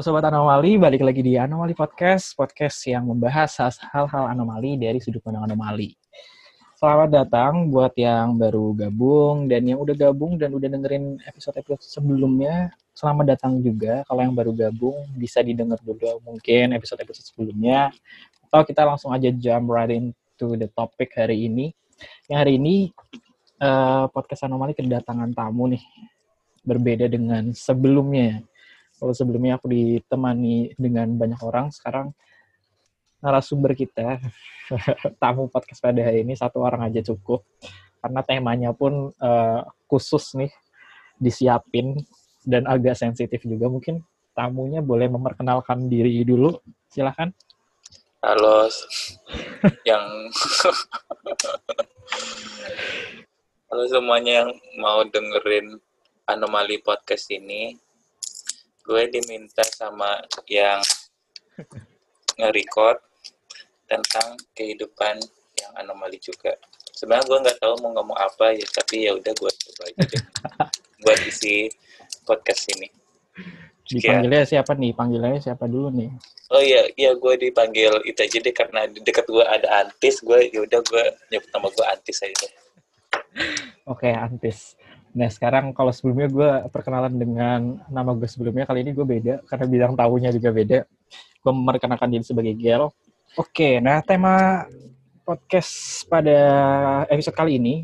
Halo Sobat Anomali, balik lagi di Anomali Podcast, podcast yang membahas hal-hal anomali dari sudut pandang anomali. Selamat datang buat yang baru gabung dan yang udah gabung dan udah dengerin episode-episode sebelumnya. Selamat datang juga. Kalau yang baru gabung bisa didengar dulu mungkin episode-episode sebelumnya. Atau kita langsung aja jump right into the topic hari ini. Yang hari ini uh, podcast Anomali kedatangan tamu nih. Berbeda dengan sebelumnya kalau sebelumnya aku ditemani dengan banyak orang, sekarang narasumber kita, tamu podcast pada hari ini satu orang aja cukup. Karena temanya pun uh, khusus nih, disiapin dan agak sensitif juga. Mungkin tamunya boleh memperkenalkan diri dulu, silahkan. Halo, yang halo semuanya yang mau dengerin anomali podcast ini gue diminta sama yang nge-record tentang kehidupan yang anomali juga. Sebenarnya gue nggak tahu mau ngomong apa ya, tapi ya udah gue coba aja buat isi podcast ini. Dipanggilnya siapa nih? Panggilannya siapa dulu nih? Oh iya, iya gue dipanggil itu aja deh karena di dekat gue ada Antis, gue ya udah gue nyebut nama gue Antis aja. Oke, Antis. Nah sekarang kalau sebelumnya gue perkenalan dengan nama gue sebelumnya, kali ini gue beda karena bidang tahunya juga beda. Gue memperkenalkan diri sebagai Gel. Oke, nah tema podcast pada episode kali ini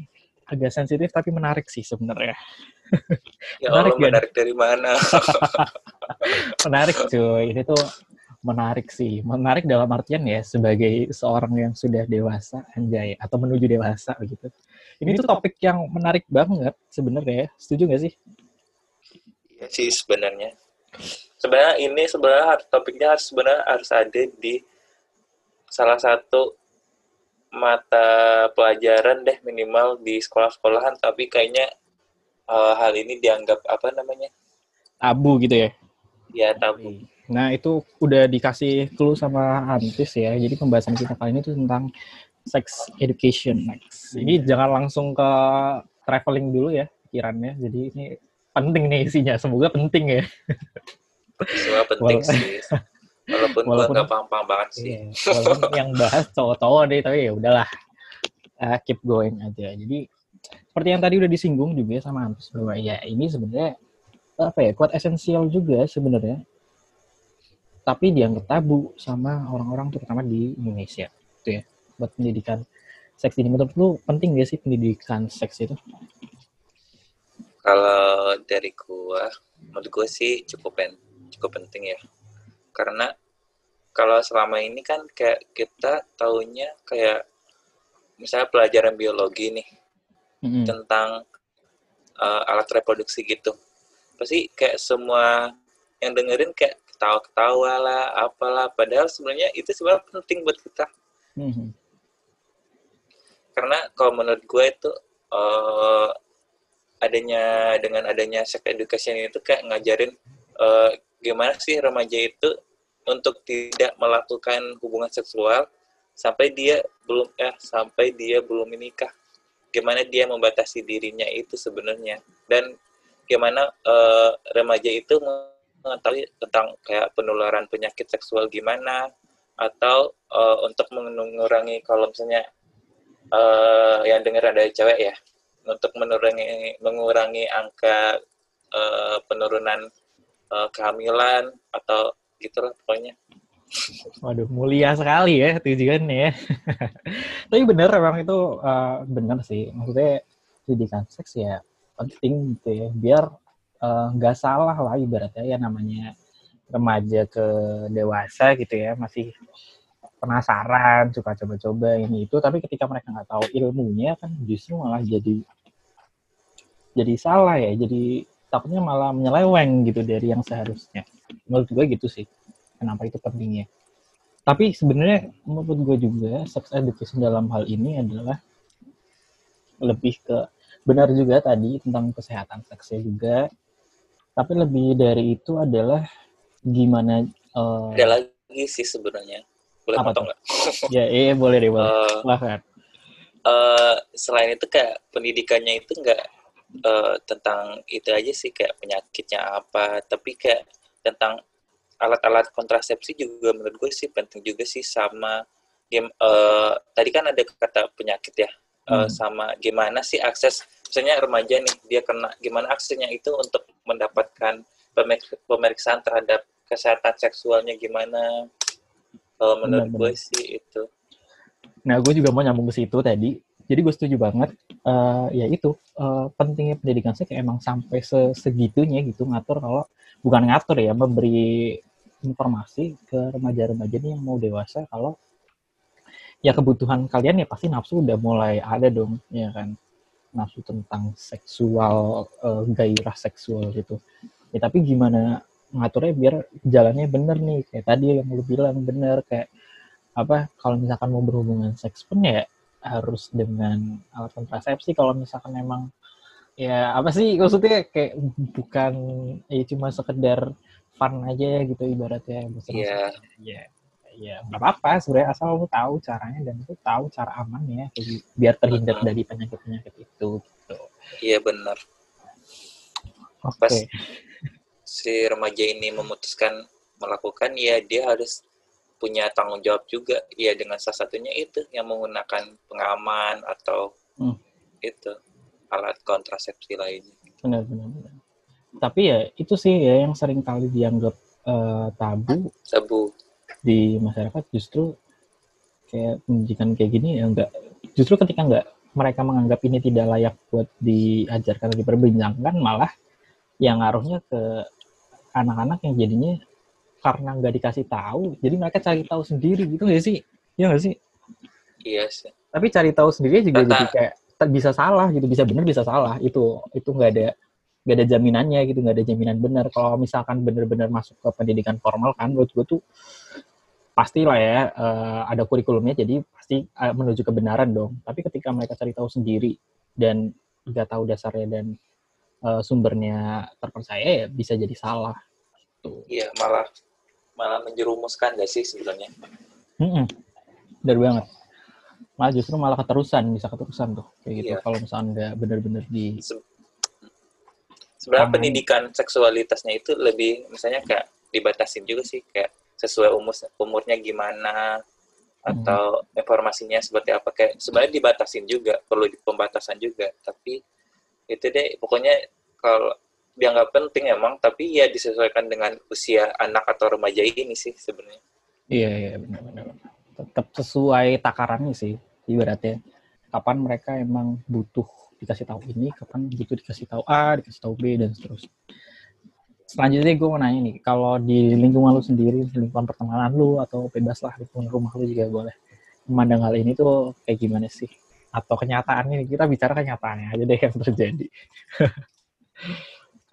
agak sensitif tapi menarik sih sebenarnya. Ya menarik, Allah, menarik dari mana? menarik cuy, ini tuh menarik sih. Menarik dalam artian ya sebagai seorang yang sudah dewasa, anjay, atau menuju dewasa begitu. Ini, tuh topik yang menarik banget sebenarnya. Setuju gak sih? Iya sih sebenarnya. Sebenarnya ini sebenarnya topiknya harus sebenarnya harus ada di salah satu mata pelajaran deh minimal di sekolah-sekolahan tapi kayaknya uh, hal ini dianggap apa namanya tabu gitu ya ya tabu Nah, itu udah dikasih clue sama Antis ya. Jadi pembahasan kita kali ini tuh tentang sex education next. Ini jangan langsung ke traveling dulu ya pikirannya. Jadi ini penting nih isinya. Semoga penting ya. Semoga penting Wala sih. Walaupun, walaupun gak paham-paham banget sih. Iya, walaupun yang bahas cowok-cowok deh, tapi ya udahlah. Uh, keep going aja. Jadi seperti yang tadi udah disinggung juga sama Antis bahwa ya ini sebenarnya apa ya kuat esensial juga sebenarnya tapi dianggap tabu sama orang-orang terutama di Indonesia itu ya buat pendidikan seks ini menurut lu penting gak sih pendidikan seks itu? Kalau dari gua, menurut gua sih cukup pen, cukup penting ya. Karena kalau selama ini kan kayak kita taunya kayak misalnya pelajaran biologi nih mm-hmm. tentang uh, alat reproduksi gitu. Pasti kayak semua yang dengerin kayak ketawa-ketawa lah, apalah. Padahal sebenarnya itu sebenarnya penting buat kita. Mm-hmm. Karena kalau menurut gue itu uh, adanya dengan adanya sex education itu kayak ngajarin uh, gimana sih remaja itu untuk tidak melakukan hubungan seksual sampai dia belum eh sampai dia belum menikah. Gimana dia membatasi dirinya itu sebenarnya dan gimana uh, remaja itu mengetahui tentang kayak penularan penyakit seksual gimana atau uh, untuk mengurangi kalau misalnya uh, yang dengar ada cewek ya untuk mengurangi mengurangi angka uh, penurunan uh, kehamilan atau gitulah pokoknya. Waduh, mulia sekali ya tujuannya ya. Tapi bener emang itu uh, bener sih. Maksudnya pendidikan seks ya penting gitu ya. Biar nggak uh, salah lah ibaratnya ya namanya remaja ke dewasa gitu ya masih penasaran suka coba-coba ini itu. Tapi ketika mereka nggak tahu ilmunya kan justru malah jadi jadi salah ya. Jadi takutnya malah menyeleweng gitu dari yang seharusnya. Menurut gue gitu sih kenapa itu pentingnya. Tapi sebenarnya menurut gue juga sex education dalam hal ini adalah lebih ke benar juga tadi tentang kesehatan seksnya juga. Tapi lebih dari itu adalah gimana uh, ada lagi sih sebenarnya boleh apa nggak? Ya iya boleh deh boleh. Uh, Silahkan. Uh, selain itu kayak pendidikannya itu nggak uh, tentang itu aja sih kayak penyakitnya apa tapi kayak tentang alat-alat kontrasepsi juga menurut gue sih penting juga sih sama game uh, tadi kan ada kata penyakit ya uh, sama gimana sih akses misalnya remaja nih dia kena gimana aksesnya itu untuk mendapatkan pemeriksaan terhadap kesehatan seksualnya gimana kalau menurut gue sih itu. Nah gue juga mau nyambung ke situ tadi. Jadi gue setuju banget uh, ya itu uh, pentingnya pendidikan seks emang sampai segitunya gitu ngatur kalau bukan ngatur ya memberi informasi ke remaja-remaja yang mau dewasa kalau ya kebutuhan kalian ya pasti nafsu udah mulai ada dong ya kan? Nafsu tentang seksual uh, gairah seksual gitu. Ya tapi gimana ngaturnya biar jalannya bener nih. Kayak tadi yang lu bilang bener. Kayak apa kalau misalkan mau berhubungan seks pun ya harus dengan alat kontrasepsi kalau misalkan emang ya apa sih maksudnya kayak bukan ya cuma sekedar fun aja ya gitu ibaratnya. Iya. ya ya nggak apa-apa sebenarnya asal lu tahu caranya dan lu tahu cara aman ya biar terhindar dari penyakit penyakit itu gitu. Iya benar. Okay. pas si remaja ini memutuskan melakukan ya dia harus punya tanggung jawab juga ya dengan salah satunya itu yang menggunakan pengaman atau hmm. itu alat kontrasepsi lainnya. Benar, benar, benar. Tapi ya itu sih ya yang sering kali dianggap uh, tabu. Tabu. Di masyarakat justru kayak pendidikan kayak gini ya enggak. Justru ketika enggak mereka menganggap ini tidak layak buat diajarkan atau diperbincangkan, malah yang ngaruhnya ke anak-anak yang jadinya karena nggak dikasih tahu, jadi mereka cari tahu sendiri gitu ya sih? Iya nggak sih? Iya sih. Tapi cari tahu sendiri juga jadi kayak bisa salah gitu bisa benar bisa salah itu itu nggak ada nggak ada jaminannya gitu nggak ada jaminan benar kalau misalkan benar-benar masuk ke pendidikan formal kan menurut gue tuh pastilah ya uh, ada kurikulumnya jadi pasti uh, menuju kebenaran dong tapi ketika mereka cari tahu sendiri dan nggak tahu dasarnya dan uh, sumbernya terpercaya ya bisa jadi salah gitu. iya malah malah menjerumuskan gak sih sebenarnya mm -mm. dari banget malah justru malah keterusan bisa keterusan tuh kayak gitu iya. kalau misalnya nggak benar-benar di Se sebenarnya pendidikan seksualitasnya itu lebih misalnya kayak dibatasin juga sih kayak sesuai umur umurnya gimana atau hmm. informasinya seperti apa kayak sebenarnya dibatasin juga perlu pembatasan juga tapi itu deh pokoknya kalau dia nggak penting emang tapi ya disesuaikan dengan usia anak atau remaja ini sih sebenarnya. Iya iya benar-benar tetap sesuai takarannya sih ibaratnya. Kapan mereka emang butuh dikasih tahu ini kapan butuh dikasih tahu A dikasih tahu B dan seterusnya. Selanjutnya gue mau nanya nih kalau di lingkungan lu sendiri lingkungan pertemanan lu atau bebas lah lingkungan rumah lu juga boleh memandang hal ini tuh kayak gimana sih atau kenyataannya kita bicara kenyataannya aja deh yang terjadi.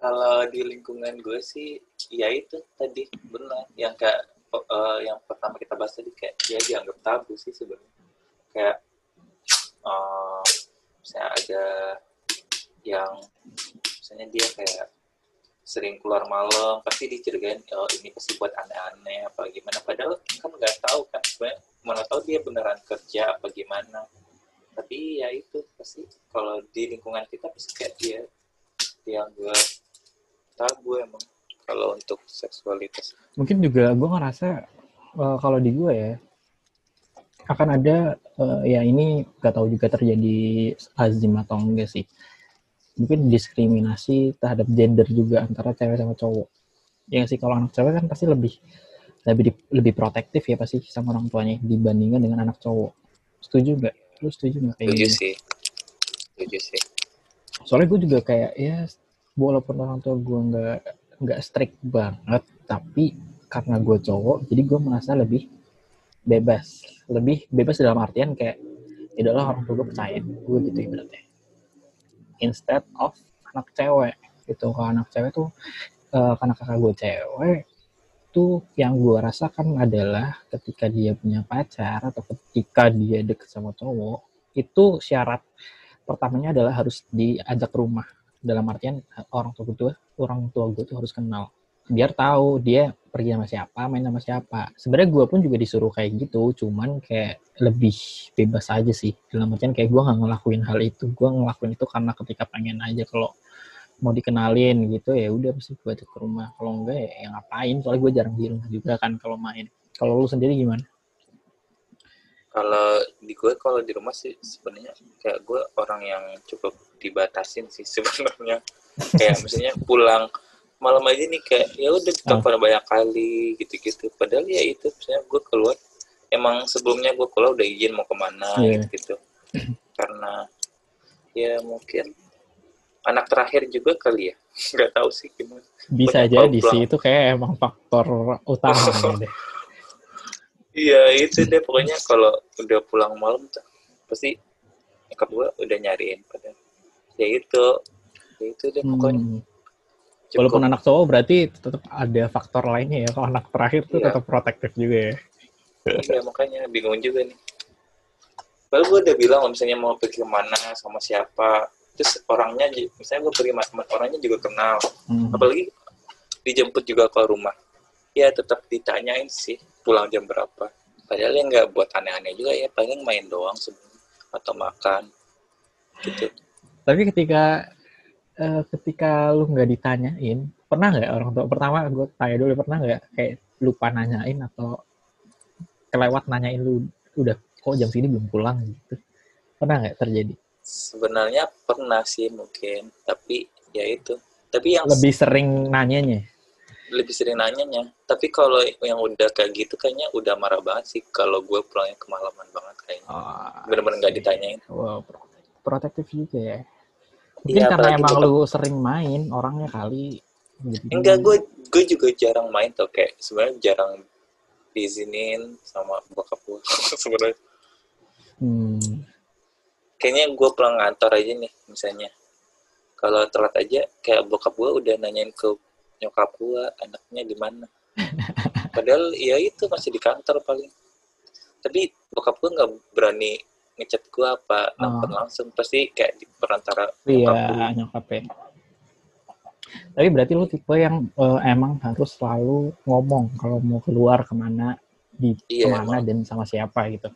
Kalau di lingkungan gue sih ya itu tadi benar. Yang kayak uh, yang pertama kita bahas tadi kayak dia dianggap tabu sih sebenarnya. Kayak uh, misalnya ada yang misalnya dia kayak sering keluar malam pasti dicurigain oh ini pasti buat aneh-aneh apa gimana. Padahal kan nggak tahu kan sebenarnya mana tahu dia beneran kerja apa gimana tapi ya itu pasti kalau di lingkungan kita pasti kayak dia. Yang gue tabu emang kalau untuk seksualitas. Mungkin juga gue ngerasa uh, kalau di gue ya akan ada uh, ya ini gak tahu juga terjadi azim atau enggak sih. Mungkin diskriminasi terhadap gender juga antara cewek sama cowok. Ya sih kalau anak cewek kan pasti lebih lebih lebih protektif ya pasti sama orang tuanya dibandingkan dengan anak cowok. Setuju nggak lu setuju nggak? Kayak setuju gitu? sih. Setuju sih. Soalnya gue juga kayak ya walaupun orang tua gue nggak nggak strict banget tapi karena gue cowok jadi gue merasa lebih bebas. Lebih bebas dalam artian kayak adalah orang tua gue percaya gue gitu ibaratnya. Instead of anak cewek gitu. Kalau anak cewek tuh uh, karena kakak gue cewek tuh yang gue rasakan adalah ketika dia punya pacar atau ketika dia deket sama cowok itu syarat pertamanya adalah harus diajak ke rumah dalam artian orang tua gue orang tua gue tuh harus kenal biar tahu dia pergi sama siapa, main sama siapa. Sebenarnya gue pun juga disuruh kayak gitu, cuman kayak lebih bebas aja sih. Dalam artian kayak gue nggak ngelakuin hal itu, gue ngelakuin itu karena ketika pengen aja kalau mau dikenalin gitu ya udah pasti gue ajak ke rumah. Kalau enggak ya, ya ngapain? Soalnya gue jarang di rumah juga kan kalau main. Kalau lu sendiri gimana? Kalau di gue kalau di rumah sih sebenarnya kayak gue orang yang cukup dibatasin sih sebenarnya. Kayak misalnya pulang malam aja nih kayak ya udah ditelepon banyak kali gitu-gitu. Padahal ya itu misalnya gue keluar emang sebelumnya gue keluar udah izin mau ke mana Iya. gitu karena ya mungkin anak terakhir juga kali ya nggak tahu sih gimana bisa Banyak jadi sih itu kayak emang faktor utama deh iya itu deh pokoknya kalau udah pulang malam tuh pasti nyokap gue udah nyariin padahal ya itu ya itu deh pokoknya Hmm. Cukup. Walaupun anak cowok berarti tetap ada faktor lainnya ya. Kalau anak terakhir tuh Iya. tetap protektif juga ya. Iya makanya bingung juga nih. Lalu gue udah bilang kalau misalnya mau pergi ke mana sama siapa, terus orangnya misalnya gue pergi sama teman orangnya juga kenal, Hmm. apalagi dijemput juga ke rumah, ya tetap ditanyain sih pulang jam berapa. Padahal ya nggak buat aneh-aneh juga ya, paling main doang sebenarnya atau makan gitu. Tapi ketika eh, ketika lu nggak ditanyain, pernah nggak orang tua pertama gue tanya dulu pernah nggak kayak lupa nanyain atau kelewat nanyain lu udah kok jam segini belum pulang gitu. Pernah nggak terjadi? Sebenarnya pernah sih mungkin, tapi ya itu. Tapi yang Lebih sering nanyanya. lebih sering nanyanya. Tapi kalau yang udah kayak gitu kayaknya udah marah banget sih kalau gue pulangnya kemalaman banget kayaknya. Oh, Bener-bener nggak ditanyain. Wow, protek- protektif juga ya. Mungkin Iya, karena emang lu sering main orangnya kali. Enggak, gue gue juga jarang main tuh kayak sebenarnya jarang diizinin sama bokap gue sebenarnya. Hmm. Kayaknya gue pulang kantor aja nih misalnya. Kalau telat aja kayak bokap gue udah nanyain ke nyokap gue anaknya di mana. Padahal ya itu masih di kantor paling. Tapi bokap gue nggak berani ngechat gue apa nelfon langsung pasti kayak di perantara gue. Iya, nyokap ya. Tapi berarti lu tipe yang eh, emang harus selalu ngomong kalau mau keluar ke mana, di Iya, ke mana dan sama siapa gitu.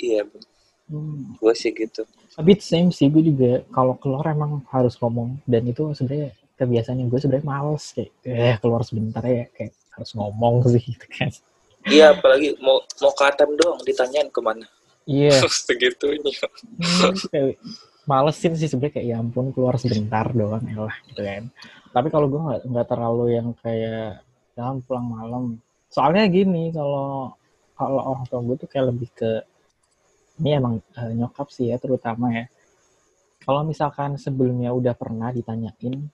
Iya, Hmm. gue sih gitu. Tapi same sih gue juga kalau keluar emang harus ngomong dan itu sebenarnya kebiasaan yang gue sebenarnya males kayak eh keluar sebentar ya kayak harus ngomong sih gitu kan. Iya, apalagi mau mau ke ATM doang ditanyain ke mana. Iya. Segitunya. Hmm, kayak malesin sih sebenarnya kayak ya ampun keluar sebentar doang ya lah gitu kan tapi kalau gue nggak nggak terlalu yang kayak jangan pulang malam soalnya gini kalau kalau orang tua gue tuh kayak lebih ke ini emang eh, nyokap sih ya terutama ya kalau misalkan sebelumnya udah pernah ditanyain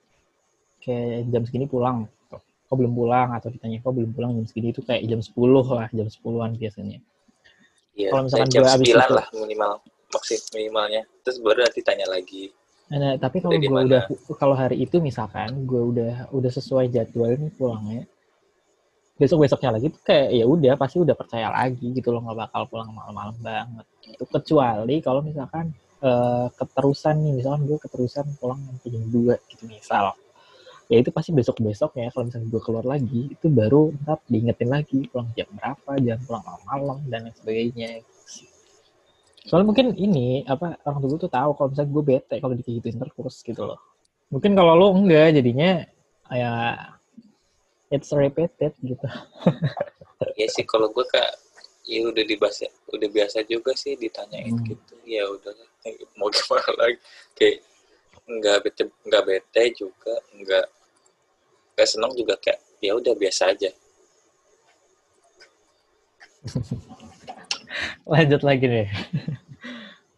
kayak jam segini pulang kok belum pulang atau ditanya kok belum pulang jam segini itu kayak jam 10 lah jam 10-an biasanya Iya, Kalau misalkan jam gue abis 9 itu- lah minimal. Maksud minimalnya. Terus baru nanti tanya lagi. Nah, tapi kalau gue udah kalau hari itu misalkan gue udah udah sesuai jadwal nih pulangnya besok besoknya lagi tuh kayak ya udah pasti udah percaya lagi gitu loh nggak bakal pulang malam-malam banget. Itu kecuali kalau misalkan eh, keterusan nih misalkan gue keterusan pulang sampai jam 2 gitu misal. Ya itu pasti besok besok ya kalau misalnya gue keluar lagi itu baru ntar diingetin lagi pulang jam berapa jangan pulang malam-malam dan lain sebagainya. Soalnya mungkin ini apa orang tua tuh tahu kalau misalnya gue bete kalau digituin terus gitu loh. Mungkin kalau lo enggak jadinya ya it's repeated gitu Ya sih kalau gue kayak ya udah dibahas udah biasa juga sih ditanyain Hmm. gitu. Ya udah mau gimana lagi. Kayak nggak bete nggak bete juga nggak nggak seneng juga kayak ya udah biasa aja. lanjut lagi deh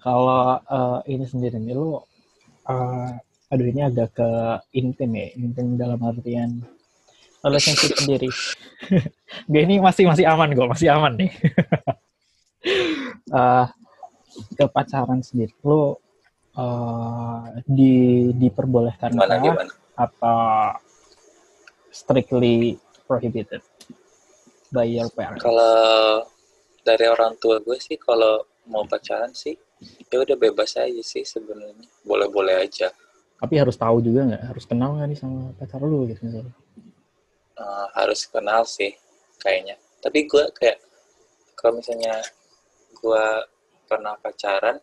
kalau eh, ini sendiri nih lu eh, aduh ini agak ke intim ya intim dalam artian relationship sendiri. Gue ini masih masih aman gue masih aman nih. Eh, ke pacaran sendiri. Lu eh, di diperbolehkan Gimana gimana? atau strictly prohibited? By your parents Kalau dari orang tua gue sih kalau mau pacaran sih ya udah bebas aja sih sebenarnya. Boleh-boleh aja. tapi harus tahu juga nggak? Harus kenal nggak nih sama pacar lu gitu misalnya Eh, harus kenal sih kayaknya. Tapi gue kayak kalau misalnya gue pernah pacaran,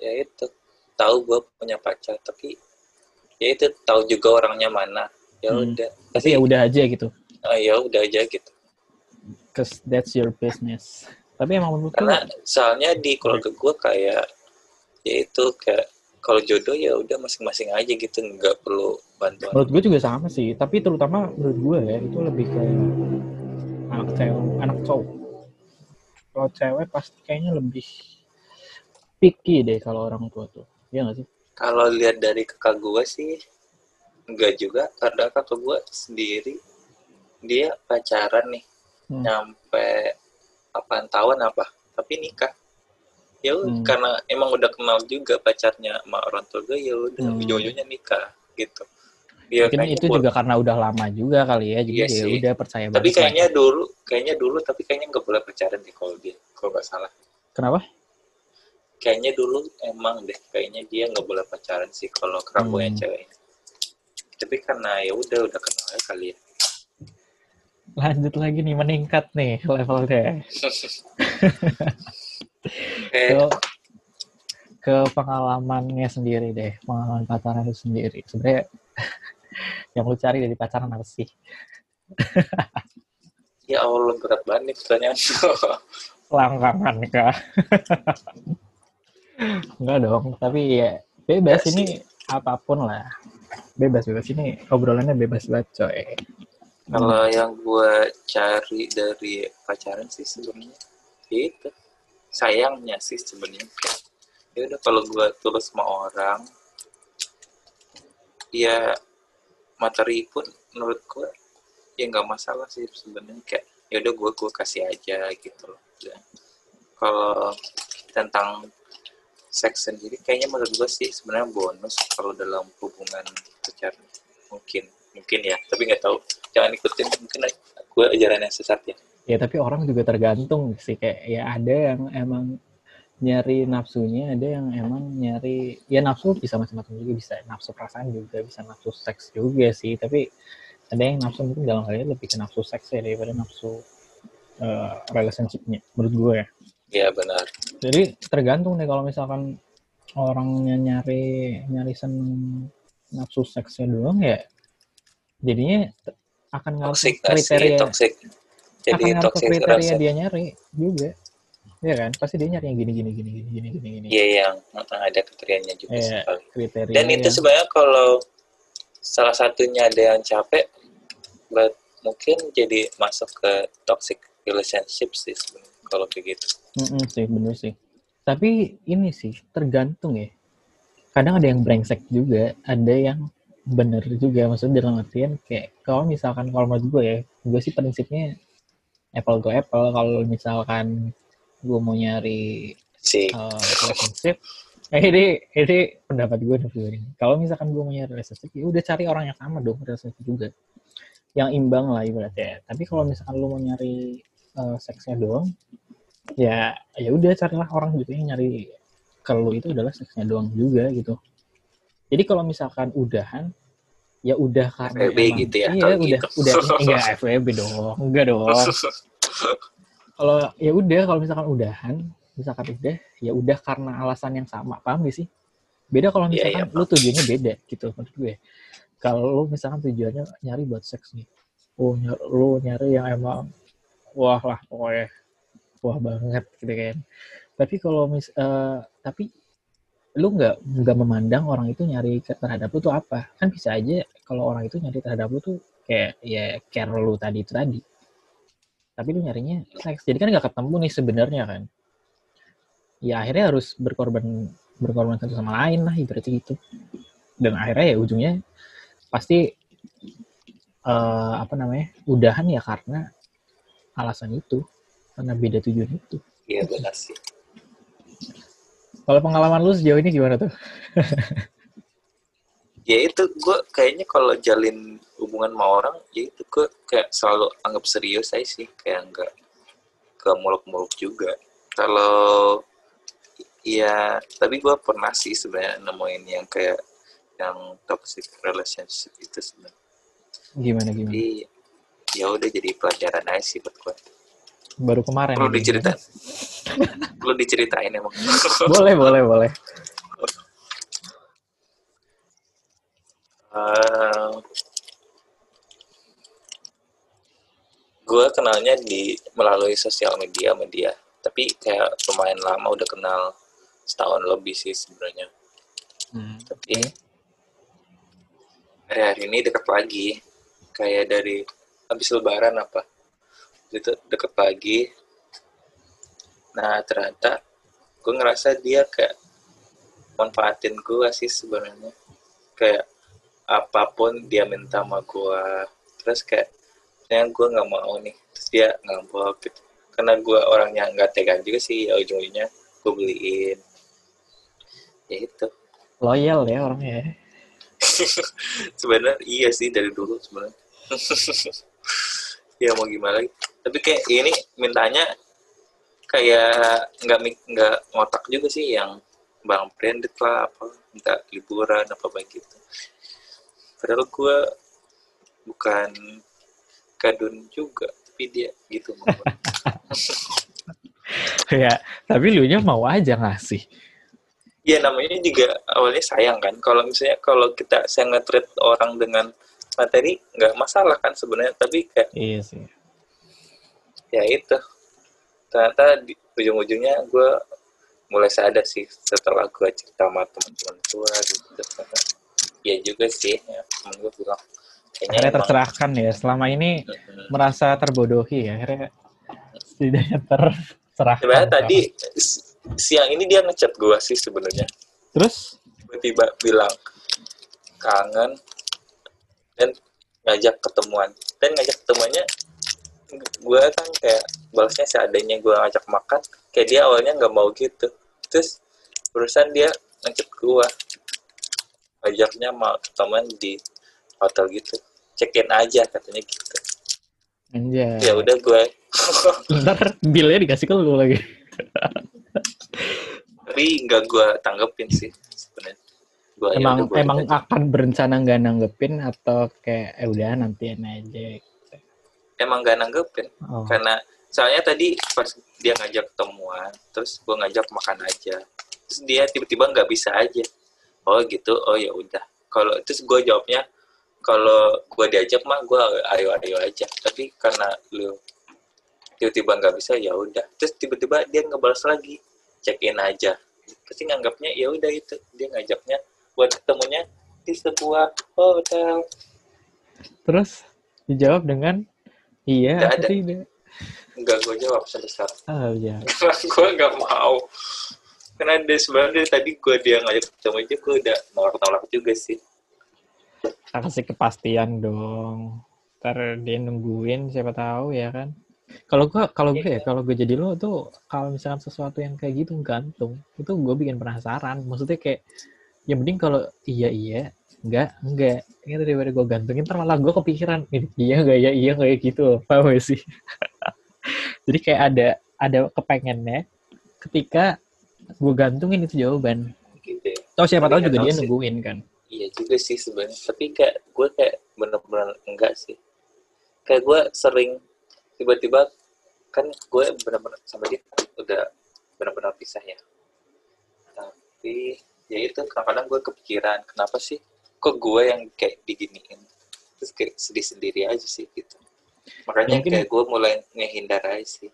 ya itu tahu gue punya pacar, tapi ya itu tahu juga orangnya mana ya Hmm. udah Tapi ya udah aja gitu. ah, ya udah aja gitu Cause that's your business. Tapi emang menurut karena gue, soalnya di keluarga gue kayak ya itu kayak kalau jodoh ya udah masing-masing aja gitu nggak perlu bantuan menurut gue juga sama sih. Tapi terutama menurut gue ya itu lebih ke anak cewek, anak cowok. Kalau cewek pasti kayaknya lebih picky deh kalau orang tua tuh. Iya gak sih? kalau lihat dari kakak gue sih enggak juga karena kakak gue sendiri dia pacaran nih Hmm. nyampe 8 tahun apa tapi nikah ya Hmm. karena emang udah kenal juga pacarnya sama orang tua gue ya udah Hmm. ujung-ujungnya nikah gitu ya Mungkin itu buat- juga karena udah lama juga kali ya. Jadi Iya ya udah percaya tapi kayaknya dulu kayaknya dulu tapi kayaknya nggak boleh pacaran deh kalau dia kalau nggak salah Kenapa? kayaknya dulu emang deh kayaknya dia nggak boleh pacaran sih kalau kerapunya Hmm. cewek tapi karena ya udah udah kenal aja kali ya Lanjut lagi nih meningkat nih levelnya. eh ke ke pengalamannya sendiri deh, pengalaman pacaran itu sendiri. Sebenarnya yang lu cari dari pacaran apa sih? ya Allah berat banget nih pertanyaan Langkangan kah? Enggak dong, tapi ya bebas Enggak ini apa pun lah. Bebas bebas ini obrolannya bebas banget coy. Kalau yang gue cari dari pacaran sih sebenarnya ya itu sayangnya sih sebenarnya ya udah kalau gue tulus sama orang ya materi pun menurut gue ya nggak masalah sih sebenarnya. Kayak ya udah gue gue kasih aja gitu loh. Dan kalau tentang seks sendiri kayaknya menurut gue sih sebenarnya bonus kalau dalam hubungan pacaran mungkin mungkin ya tapi nggak tahu. Jangan ikutin mungkin gue ajaran yang sesat ya Ya tapi orang juga tergantung sih kayak ya ada yang emang nyari nafsunya, ada yang emang nyari ya nafsu bisa macam-macam juga bisa nafsu perasaan juga bisa nafsu seks juga sih tapi ada yang nafsu mungkin dalam hal ini lebih ke nafsu seks ya daripada nafsu eh, relationship-nya menurut gue ya. ya benar Jadi tergantung deh kalau misalkan orangnya nyari nyari seneng nafsu seksnya doang ya jadinya akan ngaruh toxic nggak sih kriteria toxic jadi akan ngaruh ke toxic kriteria dia nyari juga. Iya kan? Pasti dia nyari yang gini gini gini gini gini gini gini. Iya yang ada kriterianya juga Iya. sekali. kriteria dan itu yang- sebenarnya kalau salah satunya ada yang capek but mungkin jadi masuk ke toxic relationship sih sebenarnya kalau kayak gitu. Mm-mm sih bener sih. Tapi ini sih tergantung ya. Kadang ada yang brengsek juga ada yang bener juga. Maksudnya dalam artian kayak kalau misalkan kalau menurut gue ya gue sih prinsipnya apple to apple. Kalau misalkan gue mau nyari sih. uh, relationship eh ini ini pendapat gue nih. kalau misalkan gue mau nyari relationship ya udah cari orang yang sama dong relationship juga. Yang imbang lah ibaratnya. Tapi kalau misalkan lu mau nyari uh, seksnya doang ya ya udah carilah orang gitu yang nyari kalau itu adalah seksnya doang juga gitu. Jadi kalau misalkan udahan ya udah karena FWB emang- gitu ya, iya udah gitu. udah. Enggak FWB dong enggak dong. Kalau ya udah kalau misalkan udahan misalkan udah ya udah karena alasan yang sama paham gak sih? Beda kalau Iya, misalkan iya, lu tujuannya beda gitu menurut gue. Kalau lu misalkan tujuannya nyari buat seks nih oh nyari, lu nyari yang emang wah lah pokoknya wah banget gitu kan. Tapi kalau mis eh, tapi lu nggak nggak memandang orang itu nyari terhadap lu tuh apa? Kan bisa aja kalau orang itu nyari terhadap lu tuh kayak ya care lu tadi itu tadi. Tapi lu nyarinya seks. Jadi kan nggak ketemu nih sebenarnya kan. Ya akhirnya harus berkorban berkorban satu sama lain lah ibaratnya gitu. Dan akhirnya ya ujungnya pasti eh, apa namanya udahan ya karena alasan itu karena beda tujuan itu. Iya benar sih. Kalau pengalaman lu sejauh ini gimana tuh ya itu gue kayaknya kalau jalin hubungan sama orang ya itu gue kayak selalu anggap serius aja sih kayak nggak ke muluk-muluk juga. Kalau ya tapi gue pernah sih sebenarnya nemuin yang kayak yang toxic relationship itu sebenarnya. Gimana gimana? Jadi ya udah jadi pelajaran aja sih buat gue baru kemarin perlu diceritain. Perlu diceritain emang. Boleh boleh boleh Uh, gue kenalnya di melalui sosial media media tapi kayak lumayan lama udah kenal setahun lebih sih sebenarnya. Hmm. tapi hari-hari ini deket lagi. Kayak dari habis lebaran apa. Itu deket lagi. Nah ternyata gue ngerasa dia kayak manfaatin gue sih sebenarnya. Kayak apa pun dia minta sama gue terus kayak yang gue nggak mau nih. Terus dia ngambek gitu. Karena gue orangnya nggak tega juga sih ya ujung-ujungnya gue beliin. Ya itu. Loyal ya orangnya sebenarnya iya sih dari dulu sebenarnya. Ya mau gimana lagi. Tapi kayak ini mintanya kayak nggak nggak ngotak juga sih yang bang branded lah apa minta liburan apa begitu padahal gue bukan kadun juga tapi dia gitu ya tapi lu nya mau aja ngasih. Ya namanya juga awalnya sayang kan. Kalau misalnya kalau kita saya nge orang dengan materi nggak masalah kan sebenarnya. Tapi kayak iya sih. Ya itu. Ternyata di ujung-ujungnya gue mulai sadar sih setelah gue cerita sama teman-teman gue gitu ya juga sih ya. Gue bilang kayaknya akhirnya tercerahkan ya. Selama ini hmm. merasa terbodohi ya akhirnya setidaknya tercerahkan sebenarnya tadi siang ini dia ngechat gue sih sebenarnya. Terus? Tiba-tiba bilang kangen. Dan ngajak ketemuan. Dan ngajak ketemuannya gue kan kayak balasnya seadanya gue ngajak makan. Kayak dia awalnya nggak mau gitu. Terus urusan dia ngechat gue ngajaknya mau teman di hotel gitu check in aja katanya gitu Anjay. ya udah gue ntar bilnya dikasih ke lu lagi tapi nggak gue tanggepin sih sebenarnya gua ya emang ya emang aja. akan berencana nggak nanggepin atau kayak eh udah nanti aja gitu. emang nggak nanggepin oh. karena soalnya tadi pas dia ngajak ketemuan terus gue ngajak makan aja terus dia tiba-tiba nggak bisa aja oh gitu. Oh ya udah. Kalau terus gue jawabnya kalau gue diajak mah gue ayo ayo aja. Tapi karena lu tiba-tiba nggak bisa ya udah. Terus tiba-tiba dia ngebalas lagi check in aja pasti nganggapnya ya udah itu. Dia ngajaknya buat ketemunya di sebuah hotel. Terus dijawab dengan iya nggak ada. tidak? Nggak gue jawab sampai sekarang. Oh iya. Gue nggak mau karena dia sebenarnya tadi gue dia ngajak ketemu aja gue udah nolak-nolak juga sih. Kasih kepastian dong? Ntar dia nungguin siapa tahu ya kan? Kalau gue kalau gue ya kalau gue jadi lo tuh kalau misalkan sesuatu yang kayak gitu gantung itu gue bikin penasaran. Maksudnya kayak yang penting kalau iya iya enggak enggak. Ini daripada gue gantungin ntar malah gue kepikiran ini iya enggak ya iya kayak gitu. Paham gak sih? Jadi kayak ada ada kepengennya ketika gue gantungin itu jawaban gitu ya. Tahu siapa tahu juga dia sih. nungguin kan. Iya juga sih sebenarnya. Tapi kayak gue kayak bener-bener enggak sih. Kayak gue sering tiba-tiba kan gue bener-bener sama dia udah bener-bener pisah ya. Tapi ya itu kadang-kadang gue kepikiran kenapa sih kok gue yang kayak diginiin terus kayak sedih sendiri aja sih gitu. Makanya Mungkin kayak gue mulai ngehindar aja sih.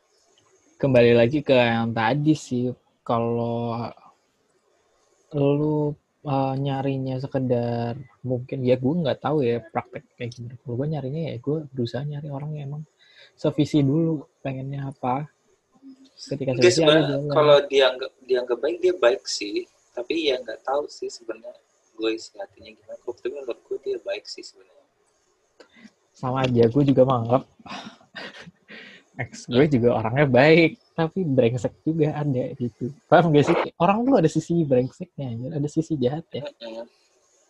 Kembali lagi ke yang tadi sih kalau lu uh, nyarinya sekedar mungkin ya gue nggak tahu ya praktek kayak gimana. Kalau gue nyarinya ya gue berusaha nyari orang yang emang sevisi dulu pengennya apa. Ketika sevisi kalau dianggap dianggap baik dia baik sih. Tapi ya nggak tahu sih sebenarnya gue isi hatinya gimana. Kok tapi menurut gue dia baik sih sebenarnya. Sama aja gue juga menganggap ex gue juga orangnya baik tapi brengsek juga ada gitu paham gak sih orang tuh ada sisi brengseknya ada sisi jahatnya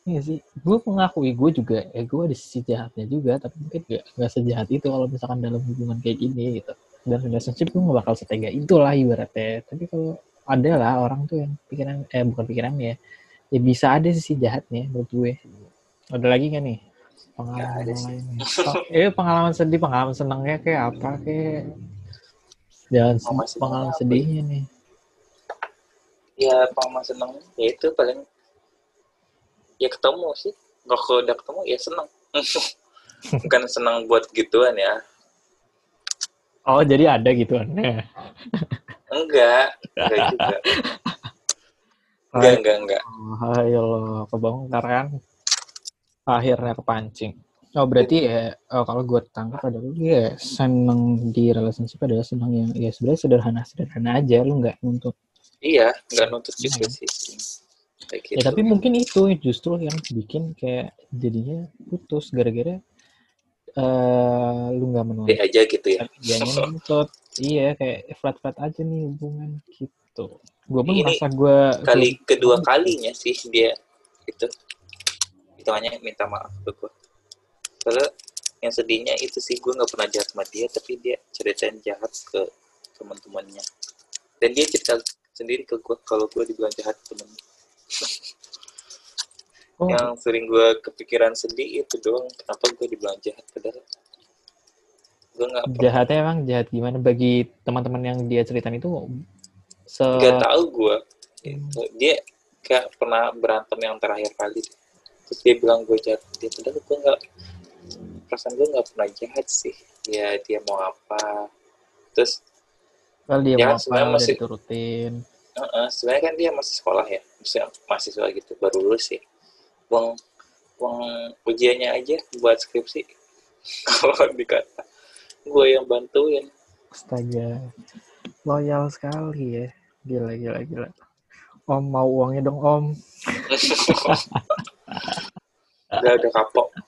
Iya sih, gue mengakui gue juga, eh gue ada sisi jahatnya juga, tapi mungkin gak, gak sejahat itu kalau misalkan dalam hubungan kayak gini gitu. Dan relationship gue gak bakal setega itulah ibaratnya. Tapi kalau ada lah orang tuh yang pikiran, eh bukan pikiran ya, ya bisa ada sisi jahatnya menurut gue. Ada lagi gak nih? Pengalaman lain eh pengalaman sedih pengalaman senangnya kayak apa kayak jangan oh, pengalaman sedihnya nih ya pengalaman senang ya itu paling ya ketemu sih Kalau udah ketemu ya senang. Bukan senang buat gituan ya. Oh, jadi ada gitu aneh. Enggak, enggak juga. Enggak, enggak, enggak. Oh, ayo lo kebongkar kan. Akhirnya kepancing. Oh berarti ya oh, kalau gue tangkap adalah lu ya seneng di relationship adalah seneng yang ya sebenarnya sederhana sederhana aja lu nggak nuntut. Iya, enggak nuntut juga Iya. sih. Kayak gitu. Ya tapi mungkin itu justru yang bikin kayak jadinya putus gara-gara eh lu nggak menuntut Dia aja gitu ya. dia nuntut. Iya kayak flat flat aja nih hubungan gitu. Gue pun merasa gue Kali kedua kalinya sih dia itu hitungannya minta maaf ke gue. Karena yang sedihnya itu sih gue nggak pernah jahat sama dia, tapi dia ceritain jahat ke teman-temannya. Dan dia cerita sendiri ke gue kalau gue dibilang jahat temen. oh, Yang sering gue kepikiran sedih itu doang. Kenapa gue dibilang jahat padahal gue nggak pernah jahatnya emang jahat gimana bagi teman-teman yang dia ceritain itu se nggak tahu gue dia kayak pernah berantem yang terakhir kali deh. Terus dia bilang gue jahat dia padahal gue nggak perasaan gue nggak pernah jahat sih ya dia mau apa terus Well, dia Ya, mau apa sebenarnya udah masih- diturutin. uh-uh, sebenarnya kan dia masih sekolah ya maksudnya mahasiswa gitu baru lulus ya uang uang ujiannya aja buat skripsi kalau dikata gue yang bantuin Astaga. Loyal sekali ya. Gila, gila, gila. Om mau uangnya dong, Om. udah udah kapok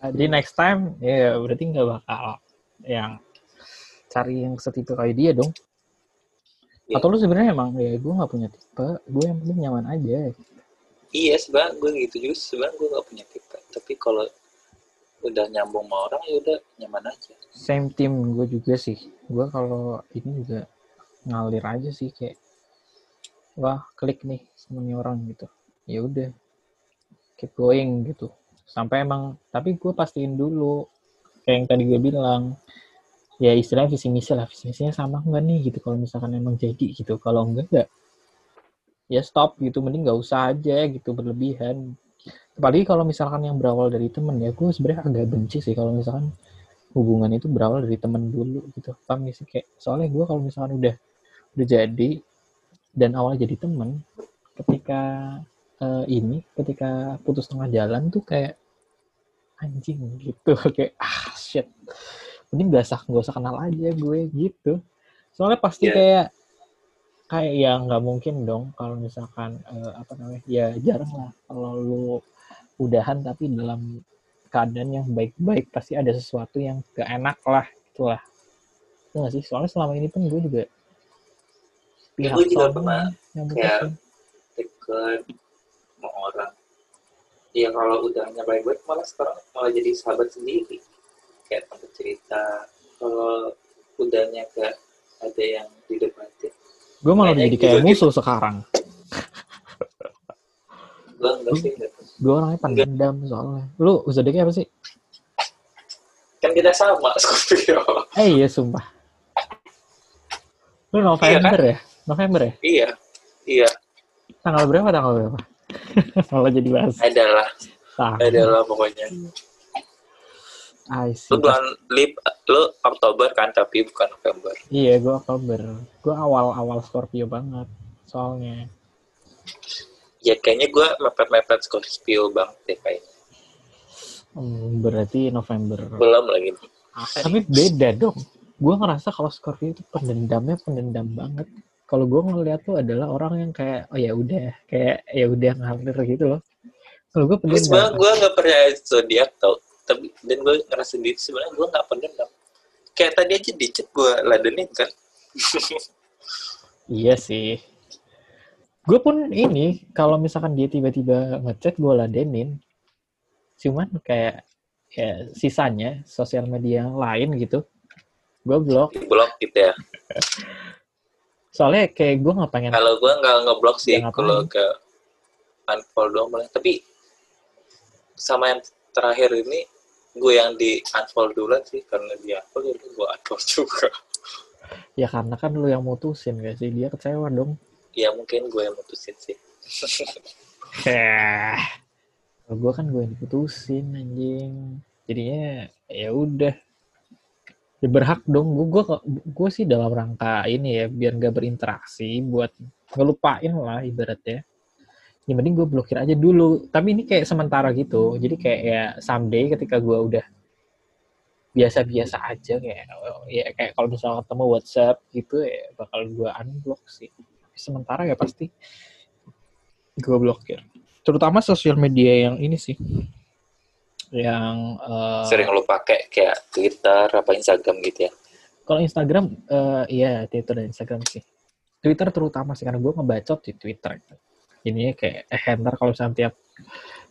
Jadi next time, ya berarti nggak bakal yang cari yang setipe kayak dia dong. Iya. Atau lu sebenarnya emang ya gue nggak punya tipe, gue yang penting nyaman aja. iya sebenarnya gue gitu juga sebenarnya gue nggak punya tipe tapi kalau udah nyambung sama orang ya udah nyaman aja Same team gue juga sih. Gue kalau ini juga ngalir aja sih kayak wah klik nih sama nih orang gitu. Ya udah keep going gitu. Sampai emang tapi gue pastiin dulu kayak yang tadi gue bilang ya istilahnya visi misi lah visi misinya sama enggak nih gitu kalau misalkan emang jadi gitu. Kalau enggak enggak ya stop gitu mending nggak usah aja gitu berlebihan. Apalagi kalau misalkan yang berawal dari temen ya gue sebenarnya agak benci sih kalau misalkan hubungan itu berawal dari temen dulu gitu. Paham sih? Kayak soalnya gue kalau misalkan udah udah jadi dan awal jadi temen ketika eh, ini ketika putus tengah jalan tuh kayak anjing gitu. Kayak ah shit. Mending gak usah gak usah kenal aja gue gitu. Soalnya pasti Iya. kayak kayak ya nggak mungkin dong kalau misalkan eh, apa namanya ya jarang lah kalau lu udahan tapi dalam keadaan yang baik-baik pasti ada sesuatu yang gak enak lah itulah itu nggak sih? Soalnya selama ini pun gue juga Ya, gue juga pernah yang kayak- deket sama orang. Ya kalau udahnya baik-baik malah sekarang malah jadi sahabat sendiri. Kayak tempat cerita. Kalau udahnya gak ada yang didebatin gue malah jadi kayak gitu. musuh sekarang. Gue enggak sih enggak. gue orangnya pendendam soalnya. Lu zodiaknya apa sih? Kan kita sama Scorpio. Eh iya sumpah. Lu November ya? November ya? Iya iya. Tanggal berapa tanggal berapa malah jadi bahas adalah tanggal adalah pokoknya I see. lu bulan lip lu Oktober kan tapi bukan November Iya, gue Oktober. Gue awal-awal Scorpio banget. Soalnya. ya kayaknya gue mepet-mepet Scorpio banget deh kayaknya Hmm, berarti November. belum lagi Tapi beda dong. Gue ngerasa kalau Scorpio itu pendendamnya pendendam banget. Kalau gue ngeliat tuh adalah orang yang kayak, oh ya udah, kayak ya udah ngalir gitu loh. Kalau gue Terus sebenarnya gue nggak percaya zodiak tau, tapi dan gue ngerasa diri sebenarnya gue nggak pendendam. Kayak tadi aja di chat gue ladenin kan. Iya sih. Gue pun ini, kalau misalkan dia tiba-tiba ngechat, gue ladenin. Cuman kayak, ya sisanya, sosial media yang lain gitu, gue blok. Blok gitu ya. Soalnya kayak gue nggak pengen Kalau gue nggak ngeblok sih, kalau ke unfollow doang boleh. Tapi sama yang terakhir ini gue yang di unfollow duluan sih karena dia unfollow jadi gue unfollow juga. ya karena kan lu yang mutusin gak sih dia kecewa dong Ya mungkin gue yang mutusin sih. Gue kan gue yang diputusin anjing. Jadinya ya udah. Ya berhak dong. Gue gue gue sih dalam rangka ini ya biar gak berinteraksi buat ngelupain lah ibaratnya. Ya mending gue blokir aja dulu. Tapi ini kayak sementara gitu. Jadi kayak ya someday ketika gue udah biasa-biasa aja kayak ya kayak kalau misalnya ketemu WhatsApp gitu ya bakal gue unblock sih. Sementara ya pasti gue blokir terutama sosial media yang ini sih yang uh, sering lo pakai kayak Twitter apa Instagram gitu ya? Kalau Instagram uh, iya Twitter dan Instagram sih. Twitter terutama sih karena gue ngebacot di Twitter. Ini kayak eh ntar kalau tiap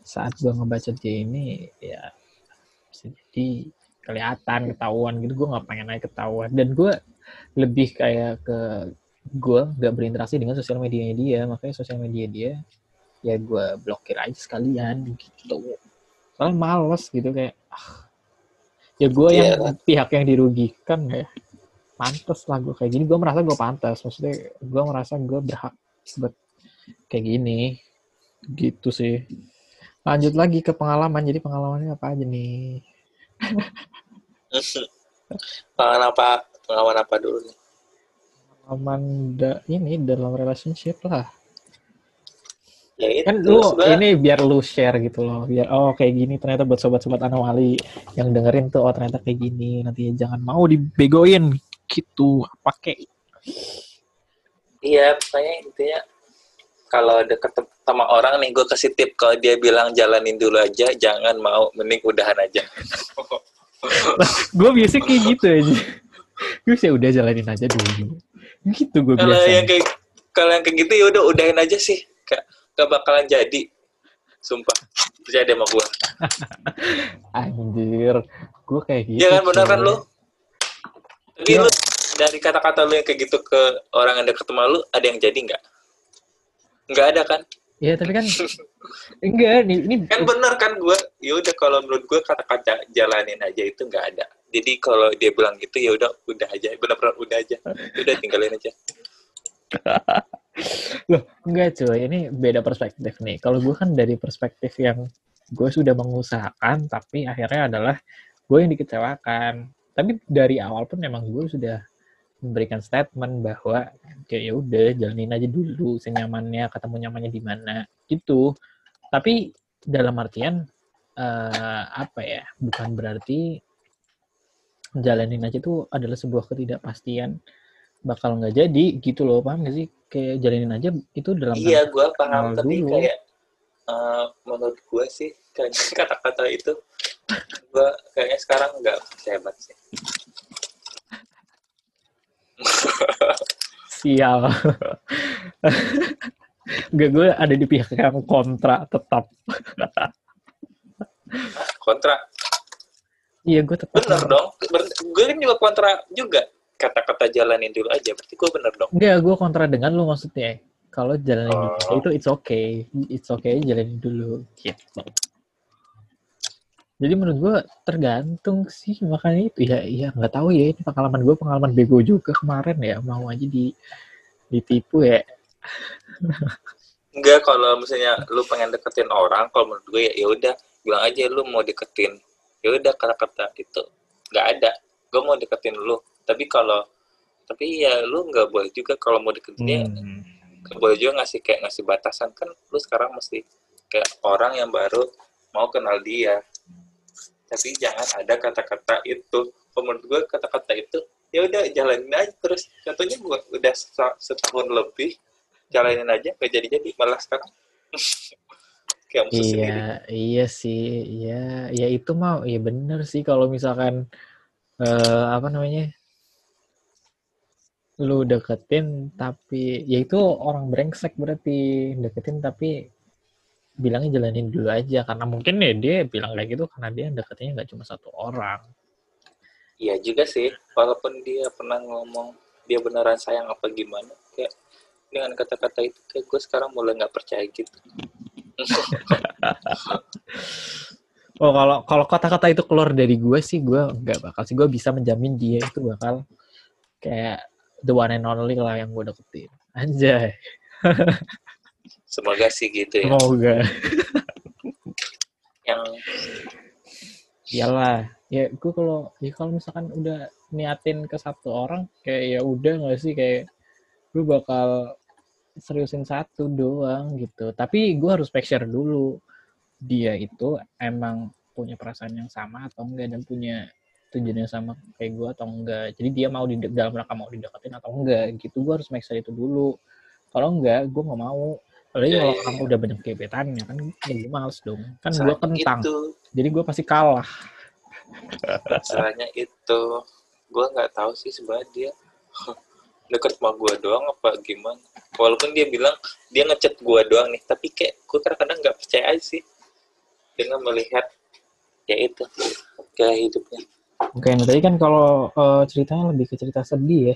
saat gue ngebacot di ini ya bisa jadi kelihatan ketahuan gitu. Gue nggak pengen naik ketahuan. Dan gue lebih kayak ke gue nggak berinteraksi dengan sosial medianya dia. Makanya sosial media dia ya gue blokir aja sekalian gitu soalnya males gitu kayak ah, ya gue yeah. yang pihak yang dirugikan ya. Pantas lah gue kayak gini. Gue merasa gue pantas maksudnya gue merasa gue berhak buat kayak gini. Gitu sih. Lanjut lagi ke pengalaman. Jadi pengalamannya apa aja nih? Pengalaman apa pengalaman apa dulu nih? Pengalaman da, ini dalam relationship lah ya itu kan lu ini biar lu share gitu loh biar oh kayak gini ternyata buat sobat-sobat anomali yang dengerin tuh oh ternyata kayak gini nanti jangan mau dibegoin gitu pakai. Iya pokoknya intinya kalau deket sama orang nih gue kasih tip kalau dia bilang jalanin dulu aja jangan mau mending udahan aja. Gue biasa kayak gitu aja. Gue sih udah jalanin aja dulu. Gitu gue biasa kalau yang kayak kalau yang kayak gitu ya udah udahin aja sih kayak gak bakalan jadi. Sumpah. Percaya deh sama gue anjir. Gue kayak gitu ya kan bener kan lu? tapi ya. lu dari kata-kata lu yang kayak gitu ke orang yang deket sama lu ada yang jadi nggak? Nggak ada kan? Iya tapi kan enggak nih ini kan bener kan gue ya udah kalau menurut gue kata-kata jalanin aja itu nggak ada. Jadi kalau dia bilang gitu ya udah udah aja. Benar-benar udah aja. Udah tinggalin aja Loh, enggak cuy, ini beda perspektif nih. Kalau gue kan dari perspektif yang gue sudah mengusahakan, tapi akhirnya adalah gue yang dikecewakan. Tapi dari awal pun memang gue sudah memberikan statement bahwa kayak ya udah jalanin aja dulu senyamannya, ketemu nyamannya di mana itu. Tapi dalam artian uh, apa ya? Bukan berarti jalanin aja itu adalah sebuah ketidakpastian bakal nggak jadi gitu loh paham gak sih? Kayak jalanin aja itu dalam iya gue paham tapi dulu. kayak uh, menurut gue sih kayaknya kata-kata itu gue kayaknya sekarang nggak hebat sih. Sial. Gak gue ada di pihak yang kontra tetap. Kontra? Iya gue tetap bener dong gue kan juga kontra juga kata-kata jalanin dulu aja berarti gue bener dong. Enggak gue kontra dengan lu maksudnya. Kalau jalanin oh. dulu itu it's okay. It's okay jalanin dulu gitu. Jadi menurut gue tergantung sih makanya itu. Ya ya nggak tahu ya ini pengalaman gue pengalaman bego juga kemarin ya. Mau aja di ditipu ya. Enggak kalau misalnya lu pengen deketin orang kalau menurut gue ya ya udah. Bilang aja lu mau deketin. Ya udah kata-kata itu nggak ada. Gue mau deketin lu tapi kalau tapi ya lu nggak boleh juga kalau mau deketin dia hmm. boleh juga ngasih kayak ngasih batasan. Kan lu sekarang mesti kayak orang yang baru mau kenal dia. Tapi jangan ada kata-kata itu. Menurut gue kata-kata itu ya udah jalanin aja terus. Contohnya gue udah setahun lebih jalanin aja gak jadi-jadi malah sekarang. Kayak iya sendiri. iya sih iya. Ya itu mau ya bener sih kalau misalkan uh, apa namanya lu deketin tapi ya itu orang brengsek berarti. Deketin tapi bilangnya jalanin dulu aja. Karena mungkin ya dia bilang kayak gitu karena dia deketinnya nggak cuma satu orang. Iya juga sih walaupun dia pernah ngomong dia beneran sayang apa gimana kayak dengan kata-kata itu kayak gue sekarang mulai nggak percaya gitu. Oh kalau kalau kata-kata itu keluar dari gue sih gue nggak bakal sih. Gue bisa menjamin dia itu bakal kayak the one and only lah yang gue deketin. Anjay. semoga sih gitu ya. Semoga. Yang iyalah. Ya gue kalau ya kalau misalkan udah niatin ke satu orang kayak ya udah nggak sih? Kayak gue bakal seriusin satu doang gitu. Tapi gue harus make sure dulu dia itu emang punya perasaan yang sama atau enggak dan punya tujuan yang sama kayak gue atau enggak. Jadi dia mau di dalam rangka mau dideketin atau enggak gitu. Gue harus make sure itu dulu. Kalau enggak gue nggak mau. Apalagi kalau ya, kamu udah banyak gebetannya kan ya gue males dong. Kan gue kentang. itu. Jadi gue pasti kalah. Masalahnya itu gue nggak tahu sih sebenarnya dia deket sama gue doang apa gimana. Walaupun dia bilang dia ngechat gue doang nih tapi kayak gue kadang-kadang nggak percaya aja sih dengan melihat ya itu kayak hidupnya Oke, nah tadi kan kalau eh, ceritanya lebih ke cerita sedih ya.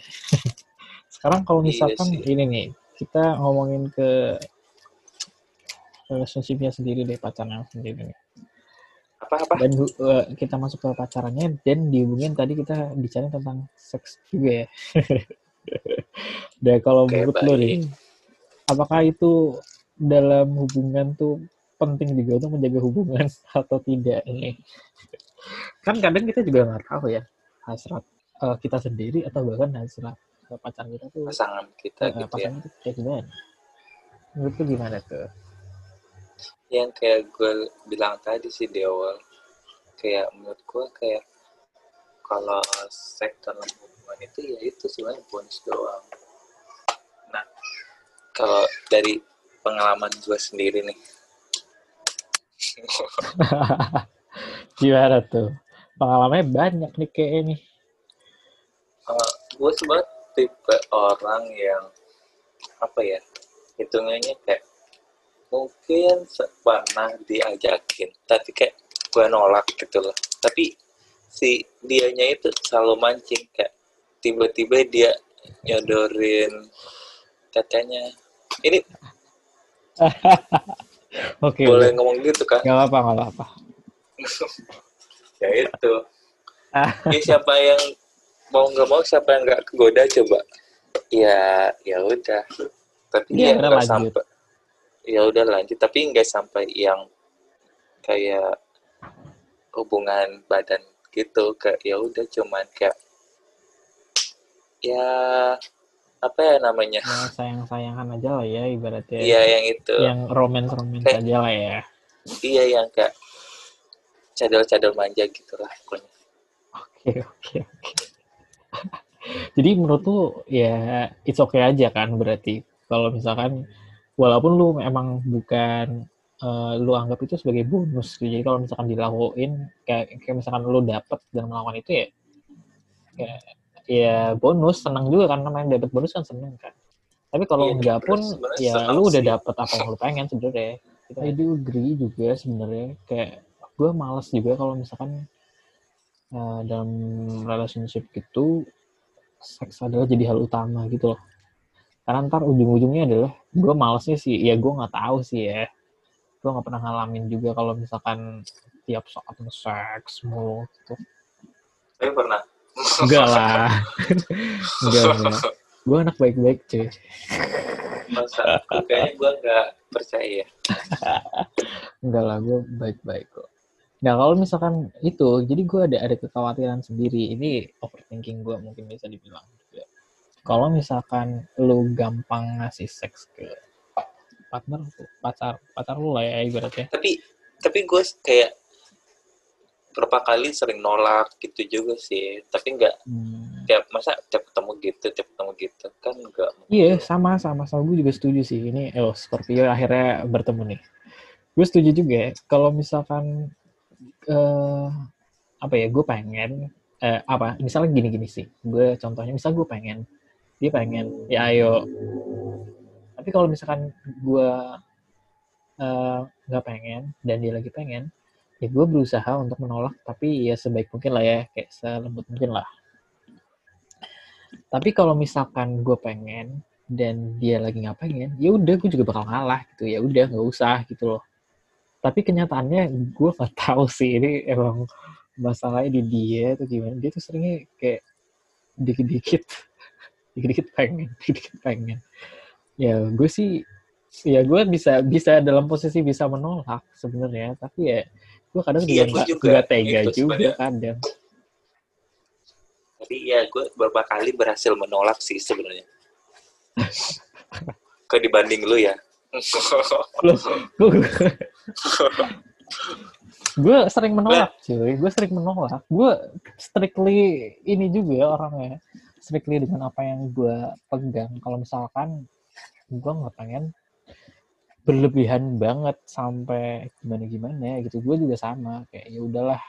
Sekarang kalau Iya misalkan sih. ini nih, kita ngomongin ke relationship-nya sendiri deh, pacarnya sendiri nih. apa-apa Dan eh, kita masuk ke pacarannya, dan dihubungin tadi kita bicara tentang seks juga ya. Dan kalau Oke, menurut lo nih, apakah itu dalam hubungan tuh penting juga untuk menjaga hubungan atau tidak ini? Kan kadang kita juga nggak tahu ya hasrat eh, kita sendiri atau bahkan hasrat eh, pacar kita tuh pasangan kita eh, gitu ya pasangan itu kayak gimana? Menurut lu gimana tuh? yang kayak gue bilang tadi sih di awal kayak menurut gue kayak kalau seks dalam hubungan itu ya itu sebenarnya bonus doang nah kalau dari pengalaman gue sendiri nih gimana tuh? Pengalamannya banyak nih kayak ini. gue sebenarnya tipe orang yang apa ya hitungannya kayak mungkin pernah diajakin tapi kayak gue nolak gitu loh tapi si dianya itu selalu mancing kayak tiba-tiba dia nyodorin katanya ini Oke, boleh ngomong gitu kan Gak apa-apa, gak apa-apa. ya itu. Ya siapa yang mau nggak mau siapa yang nggak kegoda coba. Ya ya udah. Tapi ya udah nggak sampai ya udah lanjut. Tapi nggak sampai yang kayak hubungan badan gitu kayak ya udah cuman kayak ya apa ya namanya? Ya, sayang-sayangan aja lah ya, ibaratnya. iya yang itu. Yang romance-romance Kayak- aja lah ya. iya yang kayak cadel-cadel manja gitulah pokoknya Oke, oke, oke. Jadi menurut lu ya it's okay aja kan berarti kalau misalkan walaupun lu emang bukan eh, lu anggap itu sebagai bonus gitu. Jadi kalau misalkan dilakuin kayak, kayak misalkan lu dapet dan melakukan itu ya ya, ya bonus senang juga kan namanya dapet bonus kan seneng kan. Tapi kalau Iya, enggak pun ya lu udah dapet apa yang lu pengen sebenarnya. Kita do agree juga sebenarnya kayak gue males juga kalau misalkan eh, dalam relationship gitu seks adalah jadi hal utama gitu loh. Karena ntar ujung-ujungnya adalah gue malesnya sih, ya gue nggak tahu sih ya. Gue nggak pernah ngalamin juga kalau misalkan tiap saat seks mulu gitu. tapi pernah Enggak lah. enggak, enggak. Gue anak baik-baik cuy. masa kayaknya gue nggak percaya Enggak lah, gue baik-baik kok. Nah kalau misalkan itu, jadi gue ada ada kekhawatiran sendiri. Ini overthinking gue mungkin bisa dibilang juga. Kalau misalkan lu gampang ngasih seks ke partner, pacar, pacar lu lah ya ibaratnya. tapi tapi gue kayak berapa kali sering nolak gitu juga sih tapi nggak Hmm. tiap masa tiap ketemu gitu tiap ketemu gitu kan nggak Iya, sama sama sama gue juga setuju sih. Ini oh Scorpio akhirnya bertemu nih. Gue setuju juga. ya, Kalau misalkan eh apa ya, gue pengen eh, apa? Misalnya gini-gini sih. Gue contohnya, misal gue pengen, dia pengen, ya ayo. Tapi kalau misalkan gue eh, nggak pengen dan dia lagi pengen, ya gue berusaha untuk menolak. Tapi ya sebaik mungkin lah ya, kayak selembut mungkin lah. Tapi kalau misalkan gue pengen dan dia lagi nggak pengen, ya udah gue juga bakal ngalah gitu. Ya udah nggak usah gitu loh. Tapi kenyataannya gue nggak tahu sih ini emang masalahnya di dia tuh gimana. Dia tuh seringnya kayak dikit-dikit, dikit-dikit pengen, dikit-dikit pengen. Ya gue sih ya gue bisa bisa dalam posisi bisa menolak sebenarnya tapi ya gue kadang Iya, juga nggak tega Itu juga sebenarnya. kadang Tapi ya gue beberapa kali berhasil menolak sih sebenarnya. Ke dibanding lu ya. Loh, gue gue sering menolak cuy. Gue sering menolak. Gue strictly ini juga orangnya. Strictly dengan apa yang gue pegang. Kalau misalkan gue nggak pengen berlebihan banget sampai gimana gimana gitu. Gue juga sama. Kayak ya udahlah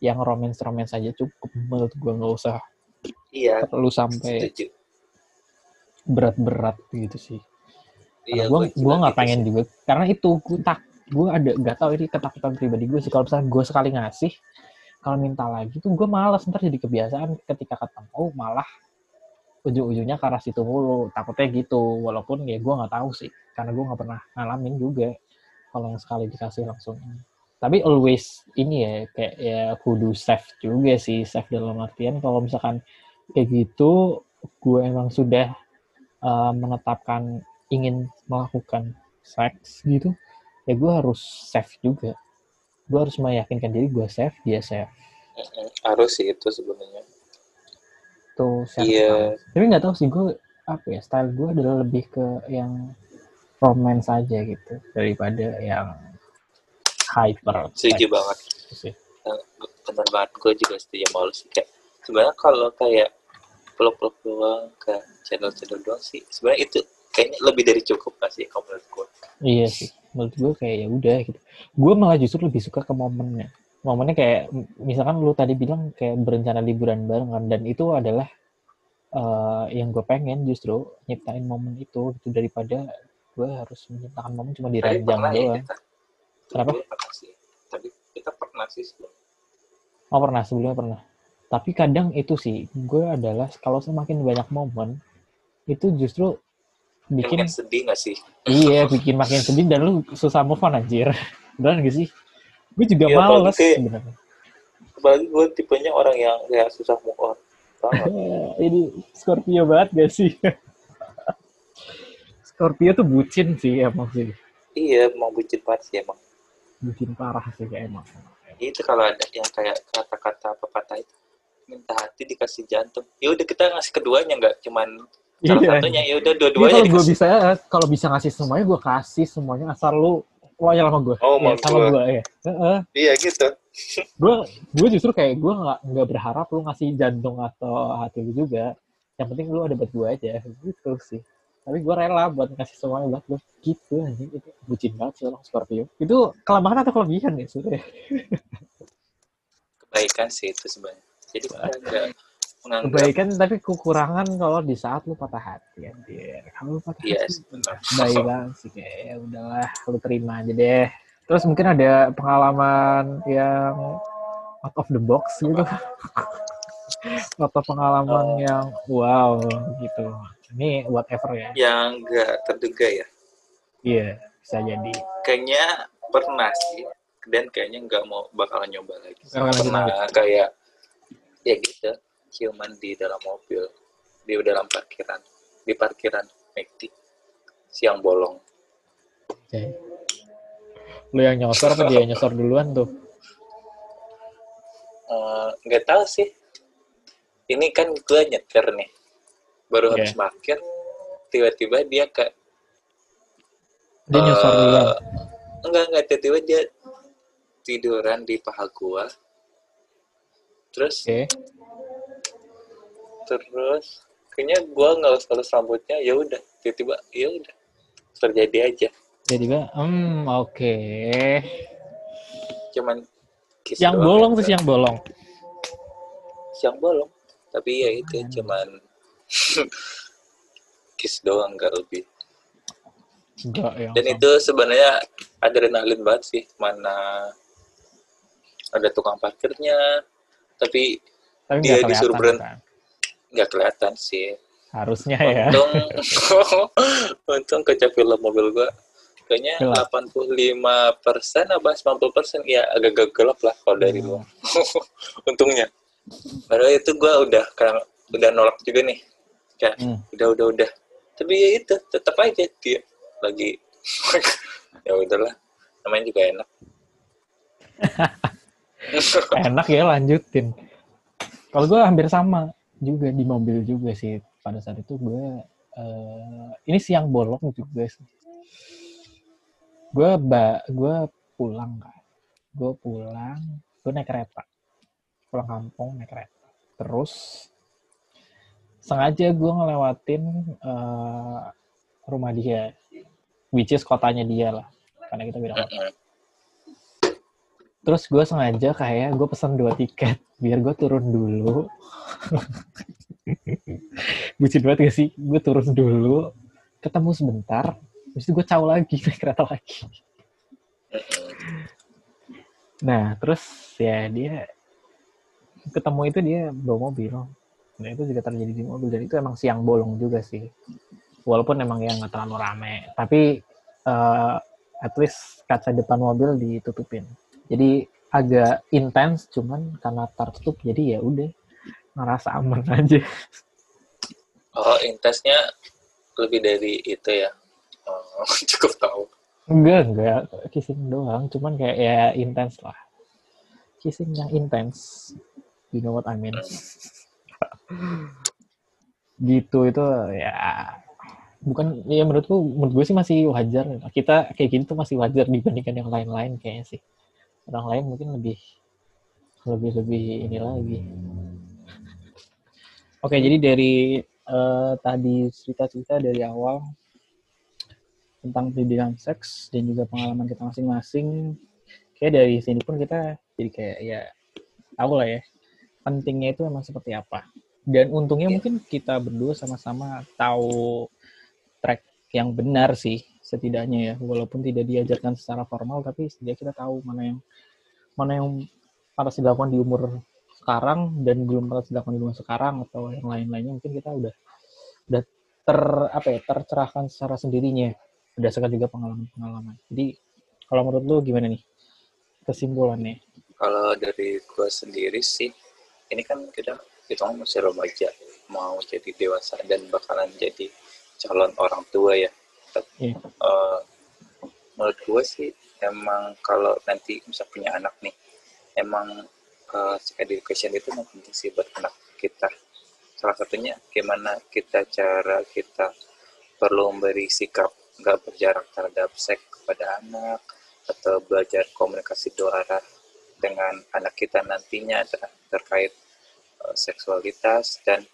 yang romance romance saja cukup menurut gue nggak usah iya, perlu sampai berat-berat gitu sih. Iya, gue gue nggak gitu pengen sih. juga. Karena itu gue tak gue ada nggak tahu ini ketakutan pribadi gue sih. Kalau misalnya gue sekali ngasih kalau minta lagi tuh gue malas ntar jadi kebiasaan ketika ketemu malah ujung-ujungnya ke arah situ mulu. Takutnya gitu. Walaupun ya gue nggak tahu sih karena gue nggak pernah ngalamin juga kalau yang sekali dikasih langsung. Tapi always ini ya kayak ya kudu safe juga sih safe dalam artian kalau misalkan kayak gitu gue emang sudah uh, menetapkan ingin melakukan seks gitu ya gue harus safe juga gue harus meyakinkan diri gue safe dia safe Mm-mm, Harus sih itu sebenarnya. tuh syarat Iya. pertama. tapi nggak tahu sih gue apa ya style gue adalah lebih ke yang romance aja gitu daripada yang hyper Setuju banget. sih. Bener banget, gue juga setuju sama lu sih. Kayak, sebenarnya kalau kayak peluk-peluk doang ke channel-channel doang sih, sebenarnya itu kayaknya lebih dari cukup gak sih kalau menurut gue. Iya sih, menurut gue kayak ya udah gitu. Gue malah justru lebih suka ke momennya. Momennya kayak misalkan lu tadi bilang kayak berencana liburan bareng kan, dan itu adalah eh, yang gue pengen justru nyiptain momen itu gitu daripada gue harus menciptakan momen cuma di ranjang pernah ya doang. kita. Kenapa? Pernah sih. Tapi kita pernah sih sebelum. Oh pernah sebelumnya pernah. Tapi kadang itu sih gue adalah kalau semakin banyak momen itu justru bikin Bikin sedih gak sih? iya bikin makin sedih dan lu susah move on anjir. Beneran gak sih? Gue juga apalagi males sebenarnya. Apalagi gue tipenya orang yang kayak susah move on. Banget. ini Scorpio banget gak sih? Scorpio tuh bucin sih emang sih. iya, mau bucin banget sih emang. Bucin parah sih kayak emang. Itu kalau ada yang kayak kata-kata apa itu minta hati dikasih jantung. Ya udah kita ngasih keduanya nggak cuman salah Iya. satunya ya udah Iya, dua-duanya kalau gue bisa kalau bisa ngasih semuanya gue kasih semuanya asal lu loyal sama gue. Oh, ya, sama gue ya. Heeh. Iya gitu. gue gue justru kayak gue nggak nggak berharap lu ngasih jantung atau hati lu juga yang penting lu ada buat gue aja gitu sih tapi gue rela buat ngasih semuanya buat lu gitu anjing itu bucin banget sih orang Scorpio itu kelemahan atau kelebihan ya sebenarnya Kebaikan sih itu sebenarnya. Jadi kita nggak menganggap kebaikan tapi kekurangan kalau di saat lu patah hati anjir kalau lu patah Iya, hati benar. baik banget sih kayak ya udahlah lu terima aja deh terus mungkin ada pengalaman yang out of the box gitu atau pengalaman Oh. yang wow gitu ini whatever ya yang nggak terduga ya. iya bisa jadi Kayaknya pernah sih. Dan kayaknya nggak mau bakalan nyoba lagi. Bakalan pernah kayak ya gitu ciuman di dalam mobil di dalam parkiran di parkiran McD siang bolong. Oke. lu yang nyosor apa dia yang nyosor duluan tuh? Eh, nggak tahu sih. Ini kan gue nyetir nih. Baru Iya. habis parkir tiba-tiba dia ke dia nyosor eh, duluan? enggak enggak tiba-tiba dia tiduran di paha gua. Terus oke terus kayaknya usah halus rambutnya ya udah tiba-tiba ya udah terjadi aja. Jadi juga hmm oke. Cuman kiss yang bolong terus yang bolong. Yang bolong tapi ya itu Hmm. cuman kiss doang nggak lebih. Enggak yang dan itu sebenarnya adrenalin banget sih mana ada tukang parkirnya tapi tapi dia disuruh berhenti. kan nggak kelihatan sih. Harusnya ya. Untung untung kaca film mobil gua. Kayaknya Gelap. 85 persen apa 90 persen? Ya agak-agak gelap lah kalau dari Hmm. luar untungnya. Padahal itu gua udah karena udah nolak juga nih. Kayak Hmm. udah udah udah. Tapi ya itu tetap aja dia lagi ya udahlah. Namanya juga enak. Enak ya lanjutin. Kalau gue hampir sama juga di mobil juga sih. Pada saat itu gue uh, ini siang bolong juga sih gue ba gue pulang kan gue pulang gue naik kereta. Pulang kampung naik kereta. Terus sengaja gue ngelewatin uh, rumah dia which is kotanya dia lah. Karena kita beda kota terus gue sengaja kayak gue pesan dua tiket biar gue turun dulu. Bucin banget gak sih? Gue turun dulu ketemu sebentar terus gue caw lagi naik kereta lagi. Nah terus ya dia ketemu itu dia bawa mobil. Nah itu juga terjadi di mobil. Dan itu emang siang bolong juga sih. Walaupun emang ya nggak terlalu rame. Tapi uh, at least kaca depan mobil ditutupin jadi agak intens cuman karena tertutup jadi ya udah ngerasa aman aja. Oh intensnya lebih dari itu ya? Oh, cukup tahu. Enggak enggak. Kissing doang cuman kayak ya intens lah. Kissing yang intens. You know what I mean? Gitu itu ya. Bukan ya menurutku menurut gue sih masih wajar. Kita kayak gini tuh masih wajar dibandingkan yang lain-lain kayaknya sih orang lain mungkin lebih lebih lebih ini lagi. Oke jadi dari uh, tadi cerita-cerita dari awal tentang pendidikan seks dan juga pengalaman kita masing-masing kayak dari sini pun kita jadi kayak ya tahu lah ya pentingnya itu emang seperti apa. Dan untungnya mungkin kita berdua sama-sama tahu track yang benar sih setidaknya ya. Walaupun tidak diajarkan secara formal tapi setidaknya kita tahu mana yang mana yang harus dilakukan di umur sekarang dan belum harus dilakukan di umur sekarang atau yang lain-lainnya. Mungkin kita udah udah ter apa ya tercerahkan secara sendirinya berdasarkan juga pengalaman-pengalaman. Jadi kalau menurut lu gimana nih kesimpulannya? Kalau dari gua sendiri sih ini kan kita kita masih remaja mau jadi dewasa dan bakalan jadi calon orang tua ya yeah. Iya. uh, menurut gue sih emang kalau nanti bisa punya anak nih emang uh, education itu emang penting sih buat anak kita salah satunya gimana kita cara kita perlu memberi sikap nggak berjarak terhadap seks kepada anak atau belajar komunikasi doa dengan anak kita nantinya ter terkait uh, seksualitas dan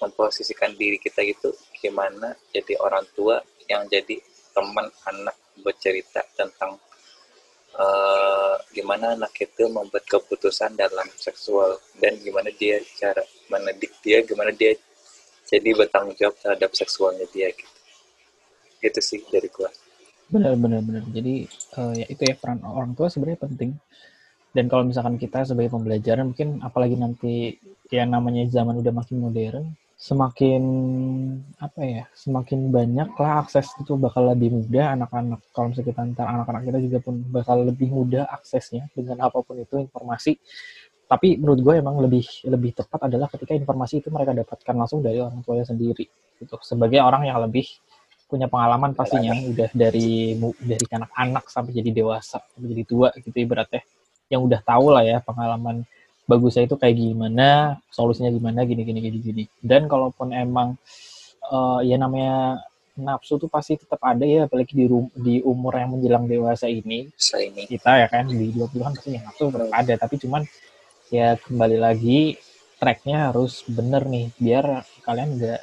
memposisikan diri kita gitu gimana jadi orang tua yang jadi teman anak bercerita tentang uh, gimana anak itu membuat keputusan dalam seksual dan gimana dia cara mendidik dia gimana dia jadi bertanggung jawab terhadap seksualnya dia gitu. Itu sih dari gua. Benar benar benar. Jadi uh, ya itu ya peran orang tua sebenarnya penting. Dan kalau misalkan kita sebagai pembelajaran mungkin apalagi nanti ya namanya zaman udah makin modern semakin apa ya semakin banyak lah akses itu bakal lebih mudah. Anak-anak kalau misalnya kita antar anak-anak kita juga pun bakal lebih mudah aksesnya dengan apa pun itu informasi. Tapi menurut gue emang lebih lebih tepat adalah ketika informasi itu mereka dapatkan langsung dari orang tuanya sendiri gitu. Sebagai orang yang lebih punya pengalaman pastinya udah dari dari anak-anak sampai jadi dewasa sampai jadi tua gitu ibaratnya. Yang udah tahu lah ya pengalaman bagusnya itu kayak gimana, solusinya gimana, gini gini gini gini. Dan kalaupun emang uh, ya namanya nafsu tuh pasti tetap ada ya, apalagi di di umur yang menjelang dewasa ini. ini. Kita ya kan di 20-an pasti yang nafsu tetap ada, tapi cuman ya kembali lagi tracknya harus bener nih biar kalian nggak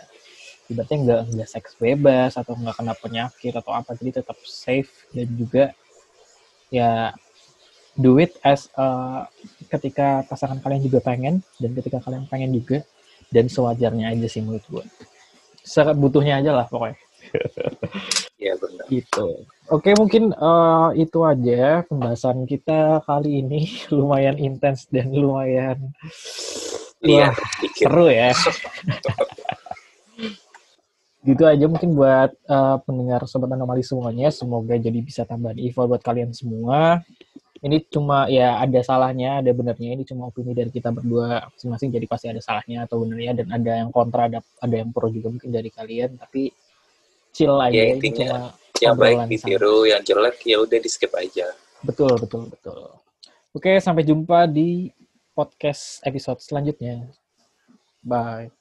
ibaratnya nggak nggak seks bebas atau nggak kena penyakit atau apa jadi tetap safe dan juga ya do it as uh, ketika pasangan kalian juga pengen dan ketika kalian pengen juga dan sewajarnya aja sih menurut gue butuhnya aja lah pokoknya Iya benar. Gitu. Oke mungkin uh, itu aja pembahasan kita kali ini lumayan intens dan lumayan iya, seru ya. gitu aja mungkin buat uh, pendengar sobat anomali semuanya semoga jadi bisa tambahan info buat kalian semua ini cuma ya ada salahnya, ada benernya. Ini cuma opini dari kita berdua masing-masing, jadi pasti ada salahnya atau benernya dan ada yang kontra, ada ada yang pro juga mungkin dari kalian. Tapi chill aja, ya, intinya, cuma yang baik ditiru yang jelek ya udah di skip aja Betul, betul, betul. Oke, sampai jumpa di podcast episode selanjutnya. Bye.